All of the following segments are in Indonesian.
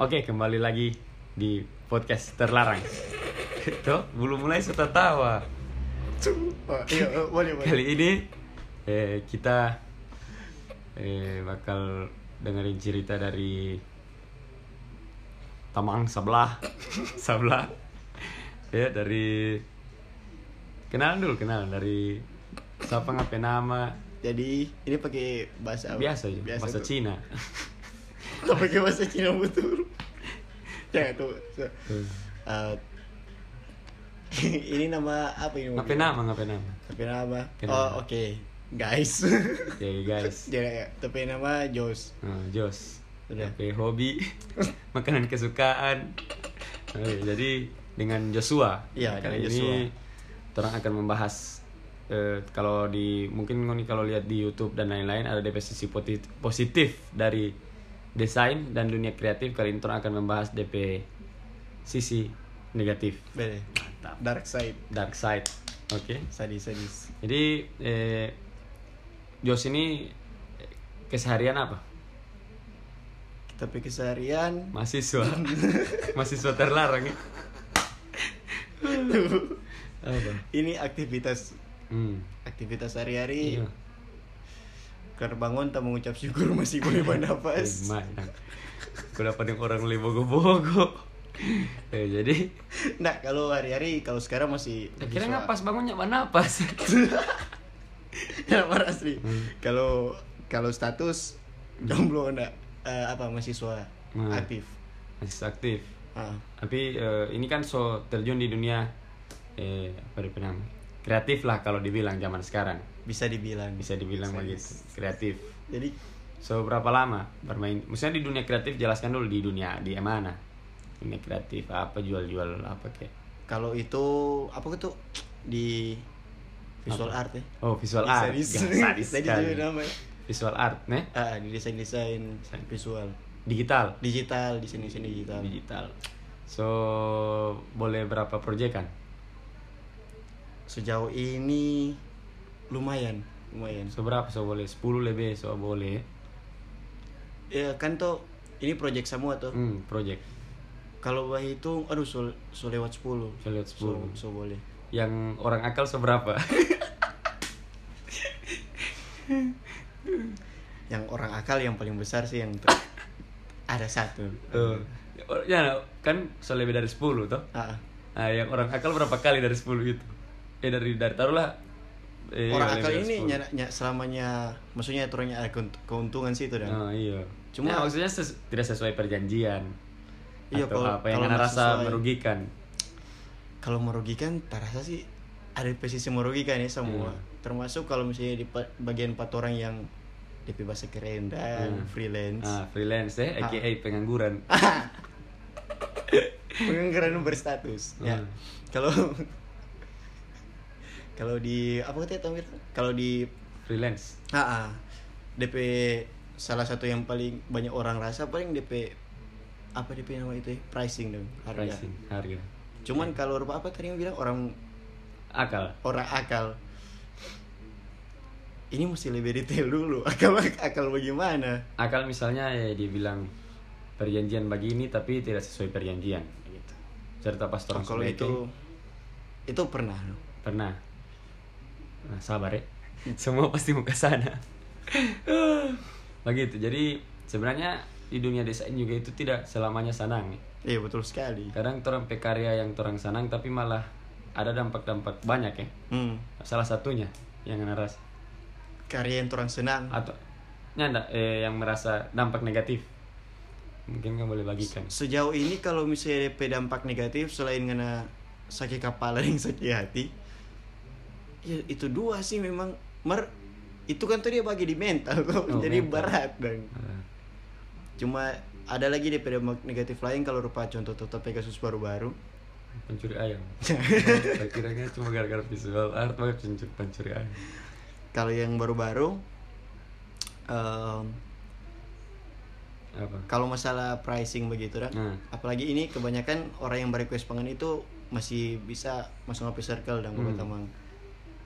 Oke, kembali lagi di podcast terlarang. Tuh, belum mulai sudah tawa. Iya, boleh, boleh. Kali ini eh, kita eh, bakal dengerin cerita dari Tamang sebelah, sebelah. Ya dari kenalan dulu kenalan dari siapa ngapain nama Jadi ini pakai bahasa apa? biasa aja bahasa tuh. Cina. Nggak pakai bahasa Cina betul. Ya tuh. Tuh. uh, ini nama apa ini? Ngapain nama ngapain nama? Tapi nama. Oh, oke. Guys. Ya guys. Dia tapi nama Jos. Nah, Jos. Oke, hobi, makanan kesukaan. Jadi dengan Joshua. Iya, kali dengan Joshua. ini orang akan membahas eh, kalau di mungkin kalau lihat di YouTube dan lain-lain ada poti- positif dari desain dan dunia kreatif kali ini orang akan membahas DP sisi negatif Bede. Mantap. Dark side. dark side oke Sadis sadis. jadi eh, Jos ini eh, keseharian apa Tapi keseharian mahasiswa mahasiswa terlarang ya apa ini aktivitas hmm. aktivitas sehari-hari iya karena bangun tak mengucap syukur masih boleh bernafas Lumayan. Aku dapat yang orang lebih bogo-bogo. Eh, jadi nah kalau hari-hari kalau sekarang masih kira mahasiswa. ngapas bangunnya mana napas. ya asli Hmm. kalau kalau status jomblo enggak eh, apa mahasiswa Hmm. aktif Masih aktif. ah Tapi eh, ini kan so terjun di dunia eh apa dibilang kreatif lah kalau dibilang zaman sekarang. Bisa dibilang Bisa dibilang Bisa- begitu, kreatif. jadi So berapa lama bermain? Maksudnya di dunia kreatif jelaskan dulu di dunia di mana? Dunia kreatif apa jual-jual apa kayak? kalau itu apa itu di visual art ya Oh visual art. Sadis. Gak, sadis namanya. Visual art, nih? ah di desain desain visual Digital. digital di sini sini digital Digital. So boleh berapa proyekan? sejauh ini lumayan lumayan So berapa? So boleh 10 lebih, so boleh. ya kan tuh ini project semua tuh Hmm, project. kalau bah itu aduh so, so lewat 10 So lewat so, 10. so boleh Yang orang akal seberapa? yang orang akal yang paling besar sih yang ter- ada satu Tuh. Ya, kan so lebih dari 10 toh. Ah, Nah, yang orang akal berapa kali dari 10 gitu? Eh dari dari taruhlah eh, orang lebih akal dari ini 10. nyana, ny- selamanya maksudnya turunnya ada keunt- keuntungan sih itu dan Oh, iya. Cuma Cuma- maksudnya ses- tidak sesuai perjanjian. Iya, Atau kalau- apa yang kalau rasa sesuai- merugikan. kalau merugikan terasa sih ada posisi merugikan ya semua Hmm. termasuk kalau misalnya di bagian empat orang yang DP bahasa keren dan Hmm. freelance Ah, freelance eh, aka pengangguran. pengangguran berstatus ya Hmm. kalau kalau di apa tadi Tomir kalau di Freelance. ah, ah, DP salah satu yang paling banyak orang rasa paling DP apa DP nama itu ya? pricing dong harga Pricing, harga. cuman kalau apa apa tadi yang bilang orang Akal. orang akal ini mesti lebih detail dulu akal akal bagaimana Akal misalnya ya dia bilang perjanjian begini tapi tidak sesuai perjanjian gitu. Serta pas orang kalau itu itu pernah no? pernah nah, sabar ya. Semua pasti mau ke sana. Begitu. Jadi sebenarnya di dunia desain juga itu tidak selamanya senang ya. iya betul sekali. Kadang orang pekarya yang orang senang tapi malah ada dampak-dampak banyak ya. Hmm. salah satunya yang naras karya yang orang senang. Atau nyanda eh, yang merasa dampak negatif. Mungkin kamu boleh bagikan. Sejauh ini kalau misalnya DP dampak negatif selain kena sakit kepala dan sakit hati ya itu dua sih memang. Mer itu kan tuh dia bagi di mental tuh Oh, jadi mental. berat dan Ah, cuma ada lagi DP dampak negatif lain kalau rupa contoh Toto Pegasus baru-baru. Pencuri ayam. Saya kira cuma gara-gara visual art banget pencuri, pencuri ayam. Kalau yang baru-baru apa? kalau masalah pricing begitu Nah. apalagi ini kebanyakan orang yang berequest pangan itu masih bisa masuk ke circle dan Hmm. tamang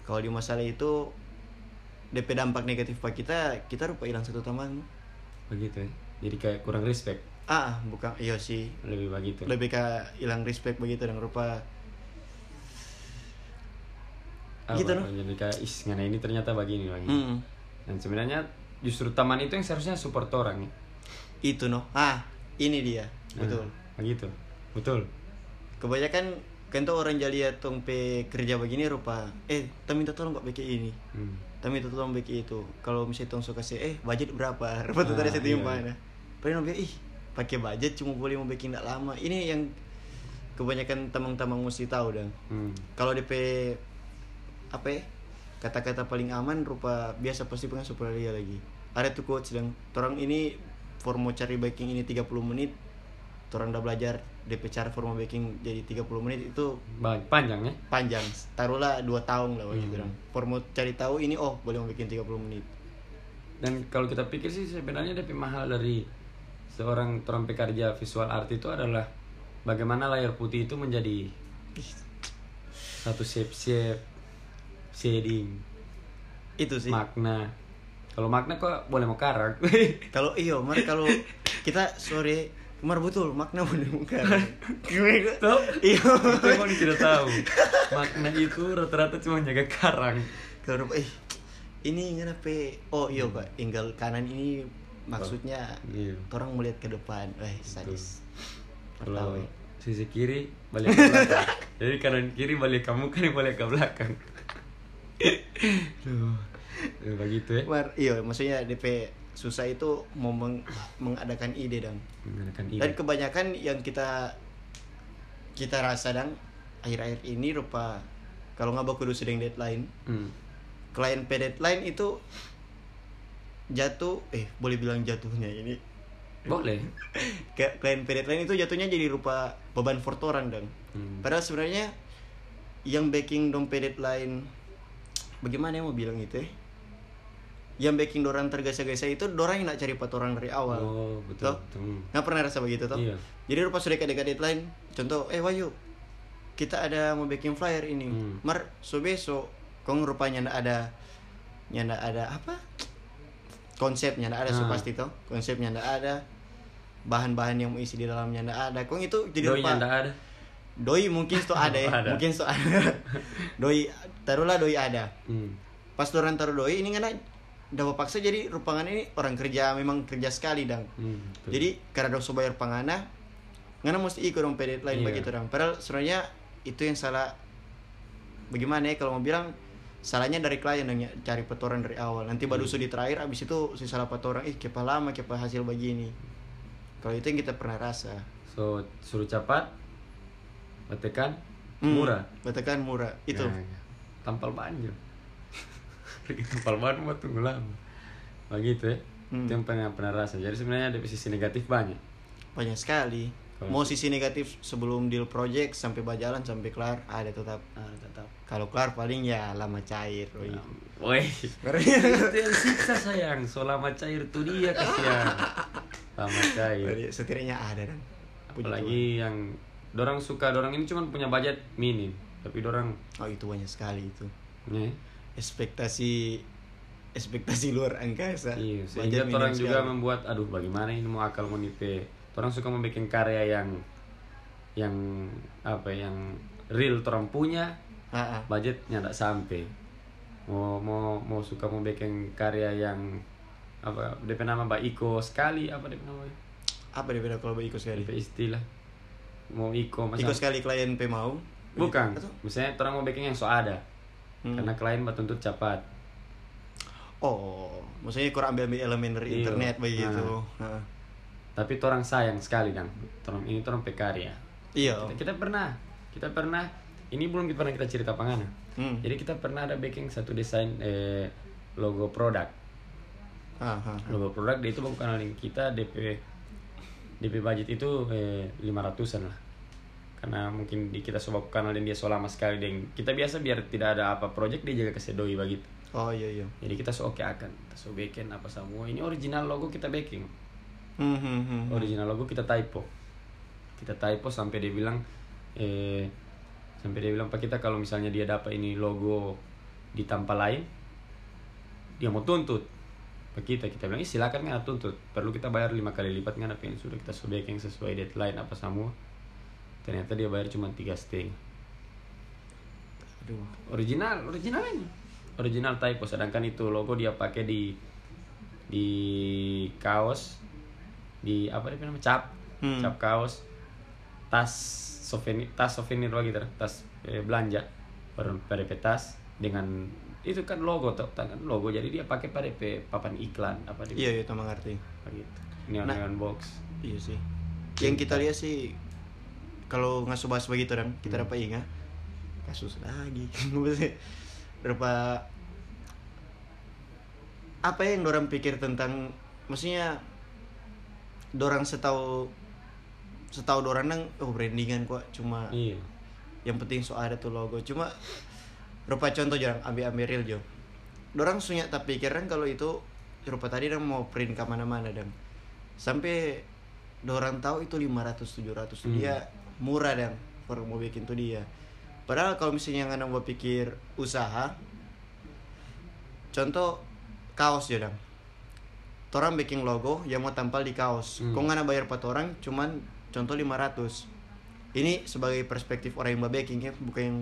kalau di masalah itu DP dampak negatif pak kita kita rupa hilang satu tamang begitu ya. Jadi kayak kurang respect. Ah bukan iya sih. Lebih begitu lebih ke hilang respect begitu dan rupa. Apa, gitu, no? jadi kayak is ngana ini ternyata begini begini. Hmm, dan sebenarnya justru taman itu yang seharusnya support orang ya. Itu no? Ah ini dia. Nah, betul. begitu. Betul. Kebanyakan tuh orang jadi tong pe kerja begini rupa eh kita minta tolong kok bikin ini? Hmm. kita minta tolong bikin itu. Kalau misalnya tong suka sih eh budget berapa? Rupa tuh Ah, tadi saya iya. mana? Paling bilang ih pakai budget cuma boleh mau bikin tidak lama. Ini yang kebanyakan tamang-tamang mesti tahu dong Hmm. kalau DP apa ya kata-kata paling aman rupa biasa pasti pengen super dia lagi. Ada tuh quotes sedang orang ini for mau cari baking ini 30 menit orang udah belajar DP cara formal baking jadi 30 menit itu panjang ya? panjang. Taruhlah dua tahun lah Hmm. dong mau cari tahu ini oh boleh mau bikin 30 menit. Dan kalau kita pikir sih sebenarnya DP mahal dari seorang orang pekerja visual art itu adalah bagaimana layar putih itu menjadi satu shape shape shading itu sih. makna. Kalau makna kok boleh mau karak? Kalau iyo mar kalau kita sore kemar betul makna boleh muka Tuh, iyo itu tidak tahu makna itu rata-rata cuma jaga karang. Kalau eh ini kenapa oh iya pak. Tinggal kanan ini maksudnya Iya. orang melihat ke depan. Eh sadis. Kalau sisi kiri balik ke belakang. Jadi kanan kiri balik kamu kan balik ke belakang. Ya begitu ya. Mar, iya maksudnya DP susah itu mau meng- mengadakan ide dan menggunakan ide. Dan kebanyakan yang kita kita rasa dan akhir-akhir ini rupa kalau nggak baku sedang deadline. Hmm. klien P deadline itu jatuh eh boleh bilang jatuhnya ini. Boleh. Klien P deadline itu jatuhnya jadi rupa beban for orang dan Hmm. padahal sebenarnya yang backing dong P deadline bagaimana ya mau bilang itu ya yang backing dorang tergesa-gesa itu dorang yang nak cari patoran dari awal oh betul, Toh? betul. Nggak pernah rasa begitu toh Iya. jadi rupa sudah dekat deadline contoh eh Wahyu kita ada mau backing flyer ini Hmm. mar so besok kong rupanya ndak ada ndak ada apa konsepnya ndak ada so Ah. pasti toh konsepnya ndak ada bahan-bahan yang mau isi di dalamnya ndak ada kong itu jadi Doinya rupa ada doi mungkin itu ada ya Ada. mungkin itu ada doi taruhlah doi ada hmm. pas orang taruh doi ini kan dapat paksa jadi rupangan ini orang kerja memang kerja sekali dang. Hmm, betul. jadi karena dong so bayar pangana ngana mesti ikut dong PD lain Iya. begitu dong padahal sebenarnya itu yang salah. Bagaimana ya kalau mau bilang salahnya dari klien yang cari petoran dari awal. Nanti baru Hmm. di terakhir abis itu si salah petoran ih kepa lama kepa hasil begini kalau itu yang kita pernah rasa. So suruh cepat batekan Hmm, murah. batekan murah. Itu. Nah, tampal banjir pergi tampal ban buat tunggu lama. Begitu ya? Hmm. itu yang pernah pernah rasa. Jadi sebenarnya ada sisi negatif banyak. Banyak sekali. Kalau- mau sisi negatif sebelum deal project sampai berjalan sampai kelar ada tetap. Ah tetap. Kalau kelar paling ya lama cair. Woi, itu yang siksa sayang. Selama cair tuh dia kasihan. Lama cair. Setidaknya ada Puji Apalagi yang dorang suka, dorang ini cuma punya budget minim, tapi dorang oh itu banyak sekali itu. Ya, ekspektasi ekspektasi luar angkasa iya, sehingga orang juga sekali. membuat aduh bagaimana ini mau akal mau nipe. Orang suka membuat karya yang yang apa ya, yang real orang punya, Ah, ah. budgetnya tidak sampai. Mau mau mau suka bikin karya yang apa DP nama Mbak Iko sekali apa DP namanya? apa dia beda kalau ikut sekali DP istilah mau Iko masa ikut sekali klien P mau bukan Atau? misalnya orang mau bikin yang so ada Hmm. karena klien tuntut cepat oh maksudnya kurang ambil ambil elemen dari Iya. internet begitu Nah. Ah. tapi orang sayang sekali kan orang ini orang pekarya iya kita, kita pernah kita pernah ini belum pernah kita cerita pangana Hmm. jadi kita pernah ada baking satu desain eh, logo produk Ah, ah, ah. logo produk dia itu bukan link kita DP DP budget itu eh, 500an lah karena mungkin di kita coba kenal dan dia so lama sekali dan kita biasa biar tidak ada apa project dia jaga kesedoi begitu oh iya iya. Jadi kita so oke akan kita so bikin apa semua. Ini original logo kita baking Hmm, hmm, hmm, hmm. original logo kita typo. Kita typo sampai dia bilang eh sampai dia bilang pak kita kalau misalnya dia dapat ini logo di tanpa lain dia mau tuntut. Ke kita kita bilang "Ih, silakan nggak tuntut. Perlu kita bayar lima kali lipat nggak apa yang sudah kita sudah yang sesuai deadline apa semua ternyata dia bayar cuma tiga aduh. Original original ini. Original typo sedangkan itu logo dia pakai di di kaos di apa dia namanya? Cap. Hmm. cap kaos. Tas souvenir tas souvenir lagi gitu tas eh, belanja. Per tas dengan itu kan logo tuh kan logo. Jadi dia pakai PDP papan iklan apa dia iya iya teman ngerti gitu neon Nah. neon box. Iya sih. Yang kita lihat sih kalau nggak bahas begitu dan kita Hmm. dapat ingat kasus lagi. Berapa apa yang dorang pikir tentang maksudnya dorang setahu setahu dorang nang oh brandingan kok cuma iya. yang penting so ada tuh logo. Cuma rupa contoh jarang ambil ambil real jo. Dorang sunya tak pikiran kalau itu rupa tadi dong mau print ke mana-mana dan sampai dorang tahu itu 500 700 tuh Hmm. dia murah dan baru mau bikin tuh dia. Padahal kalau misalnya nggak mau pikir usaha contoh kaos ya dong orang bikin logo yang mau tampal di kaos. Hmm. kok nggak bayar empat orang cuman contoh 500 ini sebagai perspektif orang yang mau baking ya bukan yang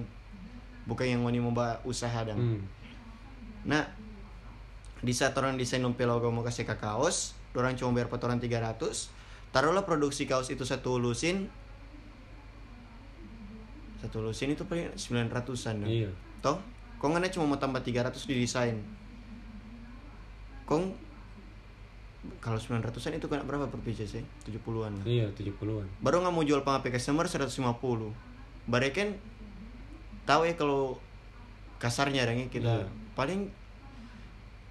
bukan yang mau mau usaha dan hmm. Nah, di saat orang desain nompe logo mau kasih ke kaos, orang cuma bayar orang 300, taruhlah produksi kaos itu satu lusin satu lusin itu paling 900-an dong. iya Toh, kong nggak cuma mau tambah 300 di desain. Kong kalau 900-an itu kena berapa per pieces sih? 70-an. lah. iya 70-an Baru nggak mau jual pang customer 150. Baru kan tahu ya kalau kasarnya dong ya kita Iya. paling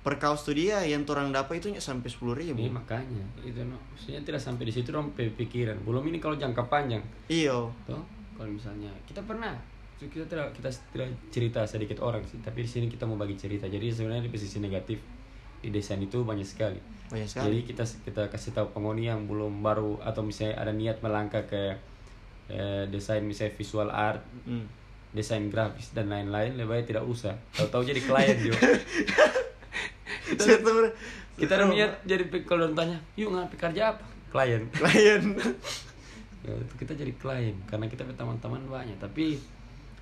per kaos tuh dia yang orang dapat itu sampai sepuluh ribu. Iya makanya itu no. Maksudnya tidak sampai di situ dong pikiran. Belum ini kalau jangka panjang, Iyo, toh kalau misalnya kita pernah kita tidak kita tidak cerita sedikit orang sih, tapi di sini kita mau bagi cerita. Jadi sebenarnya di sisi negatif di desain itu banyak sekali. banyak Jadi sekali. kita kita kasih tahu penghuni yang belum baru atau misalnya ada niat melangkah ke eh, desain misalnya visual art, Hmm. desain grafis dan lain-lain lebih baik tidak usah. Tahu-tahu jadi klien juga. kita kita ada niat jadi kalau tanya yuk ngapain kerja apa klien klien. ya, itu kita jadi klien karena kita teman-teman banyak tapi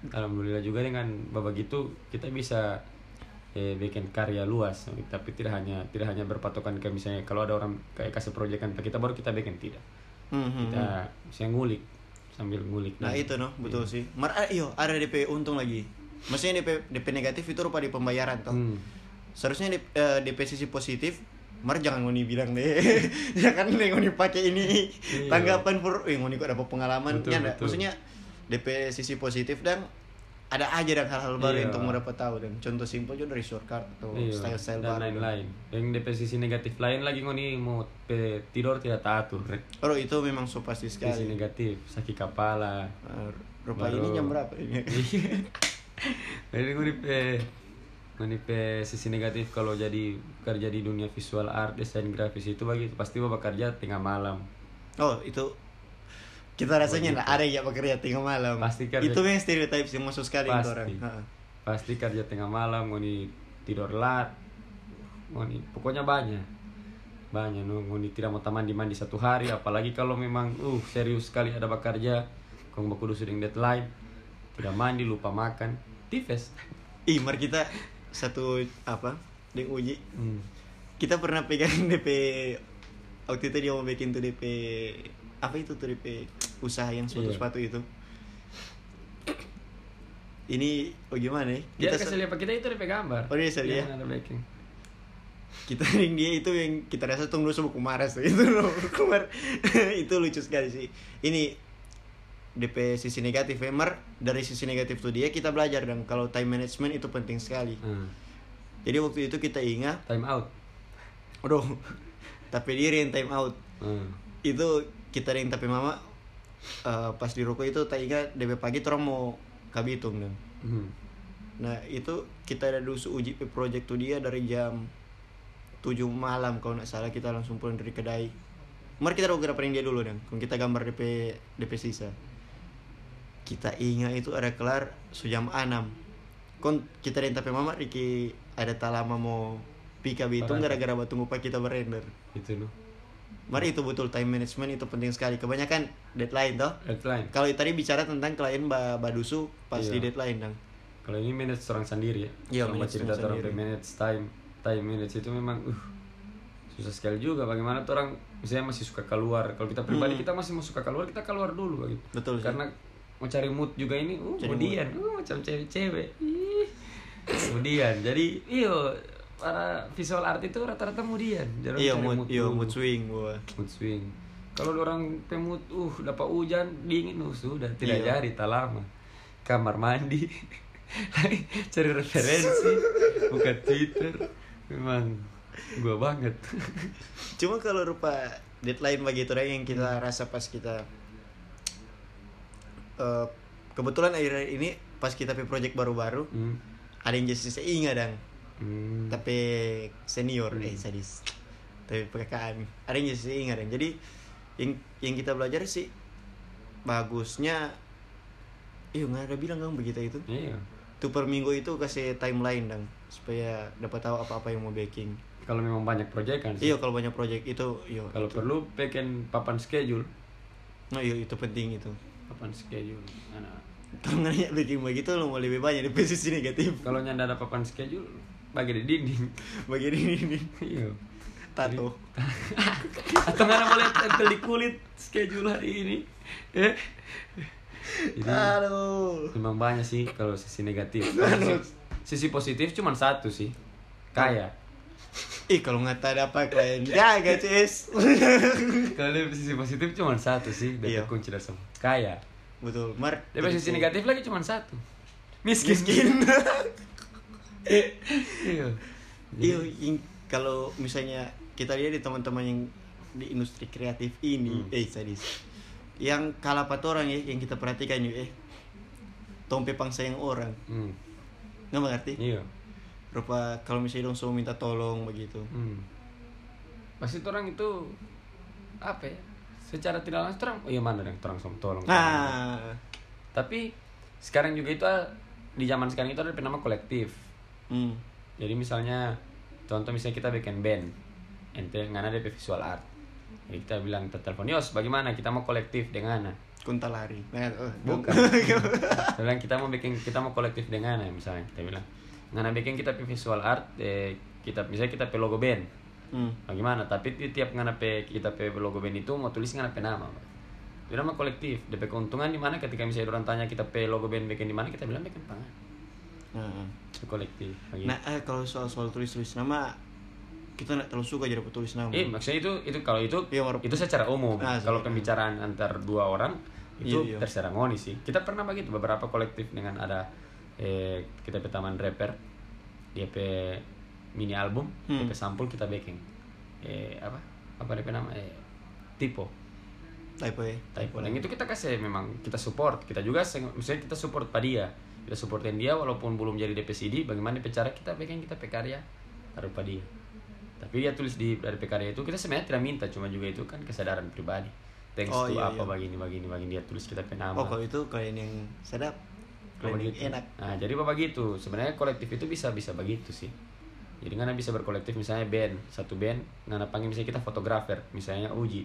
alhamdulillah juga dengan babak gitu kita bisa eh, bikin karya luas tapi tidak hanya tidak hanya berpatokan ke misalnya kalau ada orang kayak kasih proyekan kita baru kita bikin tidak Hmm, hmm, hmm. kita misalnya ngulik sambil ngulik Nah Dan- itu no, betul sih. Mar ah, iyo ada DP untung lagi. Maksudnya DP DP negatif itu rupa di pembayaran toh. Hmm. Seharusnya DP, eh, DP sisi positif Mar jangan ngoni bilang deh Jangan nih ngoni pakai ini Iya. Tanggapan pur Eh ngoni kok dapat pengalaman Betul, Ya betul. Maksudnya DP sisi positif dan Ada aja dan hal-hal baru Iya. yang mau dapat tahu dan Contoh simpel juga dari shortcut Atau Iya, style-style dan baru lain-lain yang di posisi negatif lain lagi ngoni mau tidur tidak teratur. Oh itu memang so pasti sisi sekali negatif sakit kepala Eh, Rupa Baru- ini jam berapa ini? Jadi gue pe sisi negatif kalau jadi kerja di dunia visual art desain grafis itu bagi pasti bapak kerja tengah malam Oh itu kita rasanya Oh, gitu. ada ya bekerja tengah malam. Pasti kan, Itu ya. yang stereotip sih masuk sekali Pasti. orang. Ha. pasti kerja tengah malam ngoni tidur lat ngoni pokoknya banyak banyak no ngoni tidak mau mandi mandi satu hari apalagi kalau memang uh serius sekali ada bekerja kau mau kudu sudah deadline tidak mandi lupa makan tifes Ih, mari kita satu apa? Ding uji. hmm. Kita pernah pegang DP waktu itu dia mau bikin tuh DP apa itu tuh DP usaha yang sepatu Iya. sepatu itu. Ini oh gimana ya? dia Kita kasih lihat kita itu DP gambar Oh, dia kasih Dia lihat? ada backing kita ring dia itu yang kita rasa tunggu sama Kumaras itu loh Kumar itu lucu sekali sih ini DP sisi negatif ya Mar dari sisi negatif tuh dia kita belajar dan kalau time management itu penting sekali Hmm. jadi waktu itu kita ingat time out aduh tapi diri yang time out Hmm. itu kita ring tapi mama eh, pas di ruko itu tak ingat DP pagi terus mau kabitung dan Hmm. Nah itu kita ada dulu uji project tuh dia dari jam 7 malam kalau nggak salah kita langsung pulang dari kedai. Mari kita udah dia dulu dan kita gambar DP DP sisa. Kita ingat itu ada kelar sejam 6 Kon kita rinta pe mama Riki ada talama mau Pika Bitung gara-gara batu ngupa kita berrender. itu loh Mari itu betul time management itu penting sekali. Kebanyakan deadline toh. deadline Kalau tadi bicara tentang klien Mbak Badusu pas Iya. di deadline dong. kalau ini manage orang sendiri ya Iya, Kalau manage cerita orang manage time time manage itu memang uh susah sekali juga bagaimana tuh orang misalnya masih suka keluar kalau kita pribadi Hmm. kita masih mau suka keluar kita keluar dulu gitu Betul sih. Mau cari mood juga ini uh Cari kemudian uh macam cewek-cewek. Kemudian jadi iyo para visual art itu rata-rata kemudian. Jarang Iya cari mood, iya dulu. mood swing gua. mood swing. Kalau orang pemut uh dapat hujan dingin uh sudah. Tidak Iya. jadi tak lama. Kamar mandi. Cari referensi buka twitter. Memang gua banget. Cuma kalau rupa deadline bagi itu yang kita rasa pas kita eh, kebetulan akhir ini pas kita pe project baru-baru hmm. ada yang jadi seingat dang. Hmm. tapi senior Hmm. eh sadis. Tapi PKKM ada yang jadi seingat dang. Jadi yang yang kita belajar sih bagusnya iya nggak ada bilang kan begitu itu. Iya. Tuh per minggu itu kasih timeline dang supaya dapat tahu apa-apa yang mau baking kalau memang banyak proyek kan sih. iya kalau banyak project itu iya kalau perlu bikin papan schedule. Nah iya itu penting itu papan schedule? Anak. kalau nanya begitu lo mau lebih banyak di posisi negatif. Kalau nyanda ada papan schedule bagi di dinding. Bagian ini nih iya. Tato. Atau nggak boleh tempel di kulit schedule hari ini? Eh? Jadi aduh. memang banyak sih kalau sisi negatif. Sisi, sisi positif cuma satu sih. Kaya ih kalau nggak tahu apa klien jaga cis. Kalau dari sisi positif cuma satu sih dari Iya. kunci dasar kaya. Betul mar. Dari sisi negatif lagi cuma satu. Miskin. Miskin. Iya. Iya kalau misalnya kita lihat di teman-teman yang di industri kreatif ini Hmm. eh sadis yang kalah empat orang ya yang kita perhatikan yuk eh tompe pangsa yang orang. Hmm. nggak mengerti? Iya rupa kalau misalnya semua minta tolong begitu. Hmm. pasti orang itu apa ya secara tidak langsung orang oh iya mana yang orang sama tolong nah tapi sekarang juga itu di zaman sekarang itu ada nama kolektif. Hmm. jadi misalnya contoh misalnya kita bikin band ente ngana DP visual art. Jadi kita bilang kita telepon Yos bagaimana? Kita mau kolektif dengan Ana?" kuntalari. Nah, oh, bukan. Kita bilang kita mau bikin kita mau kolektif dengan Ana," misalnya kita bilang ngana bikin kita pe visual art eh, kita misalnya kita pe logo band hmm. bagaimana tapi di tiap ngana pe kita pe logo band itu mau tulis ngana pe nama itu nama kolektif DP keuntungan di mana ketika misalnya orang tanya kita pe logo band bikin di mana kita bilang bikin pangan nah, itu kolektif begitu. nah eh, kalau soal soal tulis tulis nama kita nggak terlalu suka jadi petulis nama Eh, maksudnya itu itu kalau itu Iya, itu secara umum. Ah, kalau pembicaraan antar dua orang itu Iya, iya. terserah ngoni sih. Kita pernah begitu beberapa kolektif dengan ada eh kita pe taman rapper dia pe mini album, Hmm. DP sampul kita backing. Eh apa? Apa DP nama? Eh Tipo. typo ya Typo. Dan itu kita kasih memang kita support. Kita juga misalnya kita support pada dia. Kita supportin dia walaupun belum jadi DP CD, bagaimana DP cara kita bikin kita pe karya taruh pada dia. Tapi dia tulis di dari pe karya itu kita sebenarnya tidak minta, cuma juga itu kan kesadaran pribadi. Thanks Oh, to iya, apa iya. begini begini begini dia tulis kita pe nama. oh kalau itu kalian yang sedap Kalau begitu. enak Nah, jadi apa begitu? Sebenarnya kolektif itu bisa bisa begitu sih. Jadi ngana bisa berkolektif misalnya band, satu band, ngana panggil misalnya kita fotografer, misalnya Uji.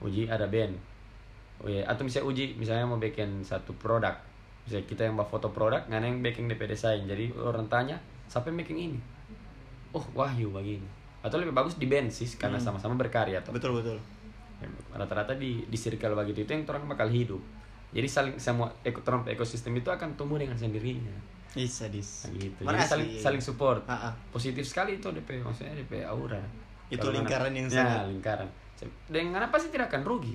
Uji ada band. Oh iya, atau misalnya Uji misalnya mau bikin satu produk. Misalnya kita yang mau foto produk, ngana yang bikin DP desain. Jadi orang tanya, siapa yang bikin ini? Oh, Wahyu begini. Atau lebih bagus di band sih karena Hmm. sama-sama berkarya toh betul betul rata-rata di di circle begitu itu yang orang bakal hidup jadi saling semua eko orang ekosistem itu akan tumbuh dengan sendirinya. Ih, sadis nah, gitu. Mana jadi saling saling support. Ah, ah. positif sekali itu DP maksudnya DP aura. Itu Kalau lingkaran mana- yang ya, sangat- lingkaran dengan apa sih tidak akan rugi?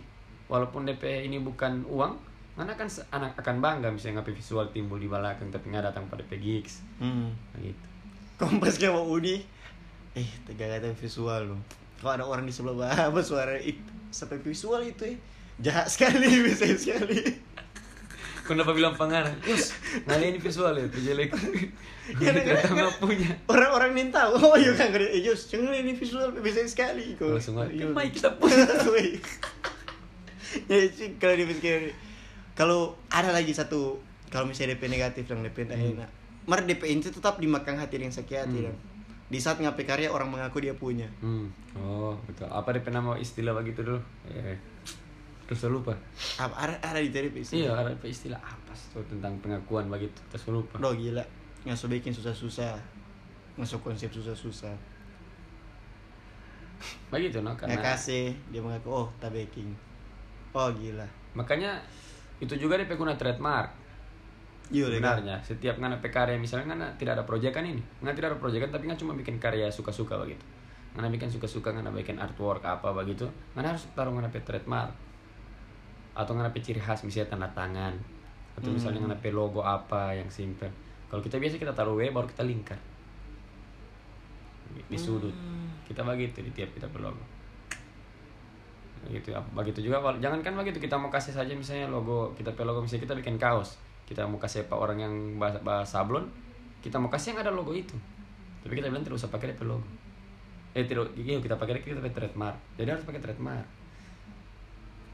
Walaupun DP ini bukan uang mana kan anak akan bangga misalnya ngapain visual timbul di belakang tapi nggak datang pada gigs hmm. nah, gitu. Kompas kayak mau uni eh tegak visual loh. Kalau ada orang di sebelah bawah suara itu? Sampai visual itu ya jahat sekali bisa sekali Kenapa bilang pangaran? Yus, nggak ini visual ya, jelek. Ya, Ini ternyata nggak punya. orang-orang tahu oh iya kan eh Yus jangan ini visual bisa sekali kok Langsung aja, Iya. "Mai, kita punya." Ya sih kalau dipikir kalau ada lagi satu kalau misalnya DP negatif dan DP tidak Hmm. enak mar DP itu tetap dimakan hati yang sakit hati Hmm. dan di saat ngapain karya orang mengaku dia punya Hmm. Oh, betul. Apa DP nama istilah begitu dulu? Eh, terus saya lupa. apa ada ada di TDP sih Iya, ada istilah apa sih tuh tentang pengakuan begitu? Terus saya lupa. Loh gila Ngasih bikin susah-susah Ngasih konsep susah-susah Begitu no Nggak karena kasih Dia mengaku oh tak baking Oh gila makanya itu juga DP guna trademark. Iya Sebenarnya setiap ngana karya misalnya ngana tidak ada proyekan ini, ngana tidak ada proyekan tapi ngana cuma bikin karya suka-suka begitu. Ngana bikin suka-suka ngana bikin artwork apa begitu, ngana harus taruh ngana pe trademark atau ngana pe ciri khas misalnya tanda tangan. Atau misalnya ngana pe logo apa yang simple. Kalau kita biasa kita taruh W baru kita lingkar. Di sudut. Kita begitu di tiap kita pe logo. Begitu, begitu juga kalau jangankan begitu kita mau kasih saja misalnya logo kita logo misalnya kita bikin kaos. Kita mau kasih apa orang yang bahas, bahas sablon kita mau kasih yang ada logo itu. Tapi kita bilang tidak usah pakai logo. Eh tidak kita pakai kita pakai trademark. Jadi harus pakai trademark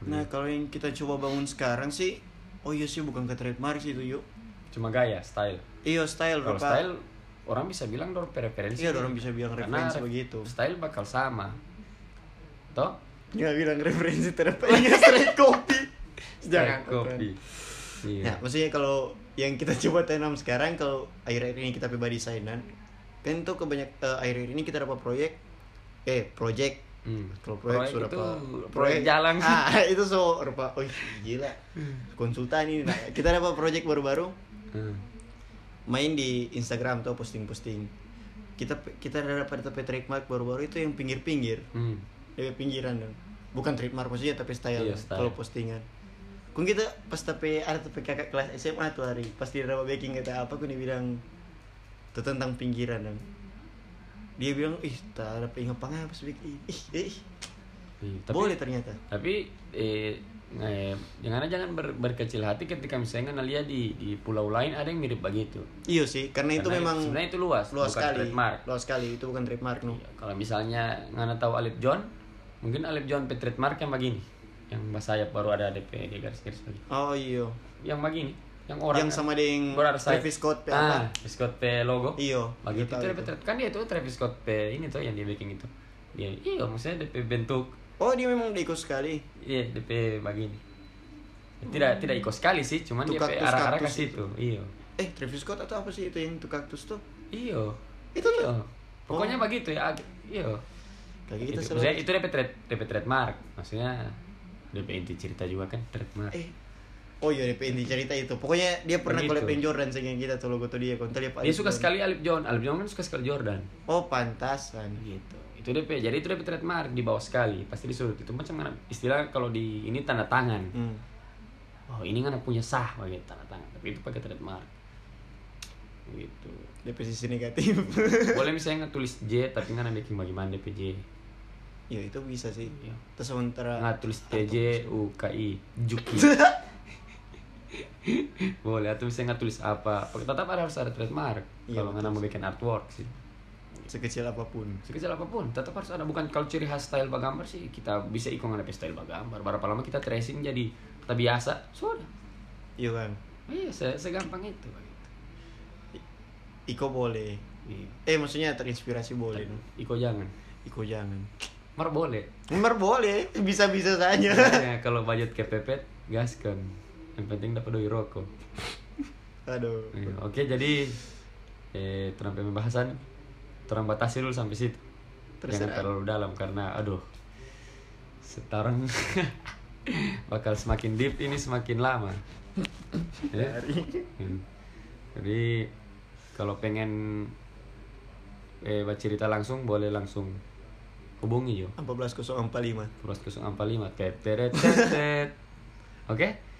Nah kalau yang kita coba bangun sekarang sih Oh iya sih bukan ke trademark sih itu yuk. Cuma gaya style. Iya style kalau style orang bisa bilang dong preferensi. Iya orang bisa bilang referensi re- begitu. style bakal sama. Toh? Nggak bilang referensi terapa Ingat straight copy. Jangan kopi iya. Ya, maksudnya kalau yang kita coba tanam sekarang kalau akhir-akhir ini kita pribadi designan kan tuh kebanyak eh, akhir-akhir ini kita dapat proyek eh proyek Hmm. kalau proyek, Proyek sudah itu apa proyek jalan. ah itu so rupa oh gila konsultan ini nah, kita dapat proyek baru-baru Hmm. main di Instagram tuh posting-posting kita kita dapat dapat trademark baru-baru itu yang pinggir-pinggir Hmm. dari pinggiran dong bukan trademark maksudnya tapi style, Iya, style. kalau postingan kun kita pas tapi ada tapi kakak kelas SMA tuh hari pas dia dapat baking kata apa kun dia bilang itu tentang pinggiran dong dia bilang ih tak ada pengen apa pas bikin ih ih. Iya, tapi- boleh ternyata. tapi eh, eh, jangan jangan ber- berkecil hati ketika misalnya ngana lihat di di pulau lain ada yang mirip begitu. Iya sih karena itu Karena memang sebenarnya itu luas, luas bukan sekali trademark. luas sekali itu bukan trademark no. Iya, kalau misalnya ngana tahu Alip John mungkin Alip John pe trademark yang begini yang bahasa sayap baru ada DP di garis-garis lagi. Oh iya. Yang begini yang orang yang sama dengan baru ada sayap. Travis Scott pe ah, apa Travis Scott pe logo iya begitu itu trade- kan dia itu Travis Scott pe ini tuh yang dia bikin itu dia iya maksudnya DP bentuk oh dia memang diikut sekali iya DP begini tidak tidak ikut sekali sih cuman Itu dia pe kaktus- arah-arah ke situ iya eh Travis Scott atau apa sih itu yang tuh kaktus tuh Iyo. Itu tuh? Iyo. Pokoknya Oh. begitu ya. Iyo. kayak Itu, kita selalu maksudnya itu DP trade DP trademark. Maksudnya DP inti cerita juga kan trademark. Eh. Oh iya inti cerita itu. Pokoknya dia pernah Begitu. collabin Jordan dengan kita tuh logo tuh dia. Kontak dia Pak Dia suka Jordan. sekali Alip John. Alip John kan suka sekali Jordan. Oh pantasan. Gitu. Itu DP. Jadi itu DP trademark di bawah sekali. Pasti disuruh itu macam mana istilah kalau di ini tanda tangan. Hmm. Oh, ini kan punya sah pakai tanda tangan. Tapi itu pakai trademark. Gitu. DP sisi negatif. Boleh misalnya tulis J tapi kan bikin bagaimana DP J. ya itu bisa sih. Iya. Terus sementara nggak tulis TJ UKI Juki boleh atau bisa nggak tulis apa tetap ada harus ada trademark Iya, kalau nggak mau bikin artwork sih sekecil apa pun. sekecil apa pun tetap harus ada bukan kalau ciri khas style bagambar sih kita bisa ikut nggak style bagambar berapa lama kita tracing jadi kita biasa sudah Iya kan. iya se segampang itu Iko boleh. Iya. Eh maksudnya terinspirasi boleh. Iko jangan Iko jangan. Mar boleh Memang boleh, bisa-bisa saja. Makanya kalau budget kepepet gaskan yang penting dapat doi rokok Aduh. Iya, Oke, jadi eh terang pembahasan terang batasi dulu sampai situ. Jangan Terserah. terlalu dalam karena aduh. Sekarang bakal semakin deep ini semakin lama. ya. Hmm. Jadi kalau pengen eh baca cerita langsung boleh langsung hubungi yo. 14045. Terus 045 tet tet tet. Oke?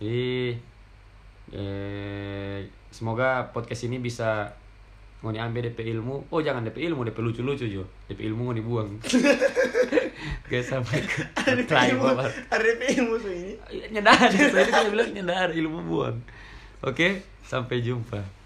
Jadi eh semoga podcast ini bisa mau diambil DP ilmu. Oh jangan DP ilmu, DP lucu-lucu jo. DP ilmu mau dibuang. Oke sampai ke try ilmu, babar. ada ilmu so ini. Nyadar, saya bilang nyadar ilmu buang. Oke, sampai jumpa.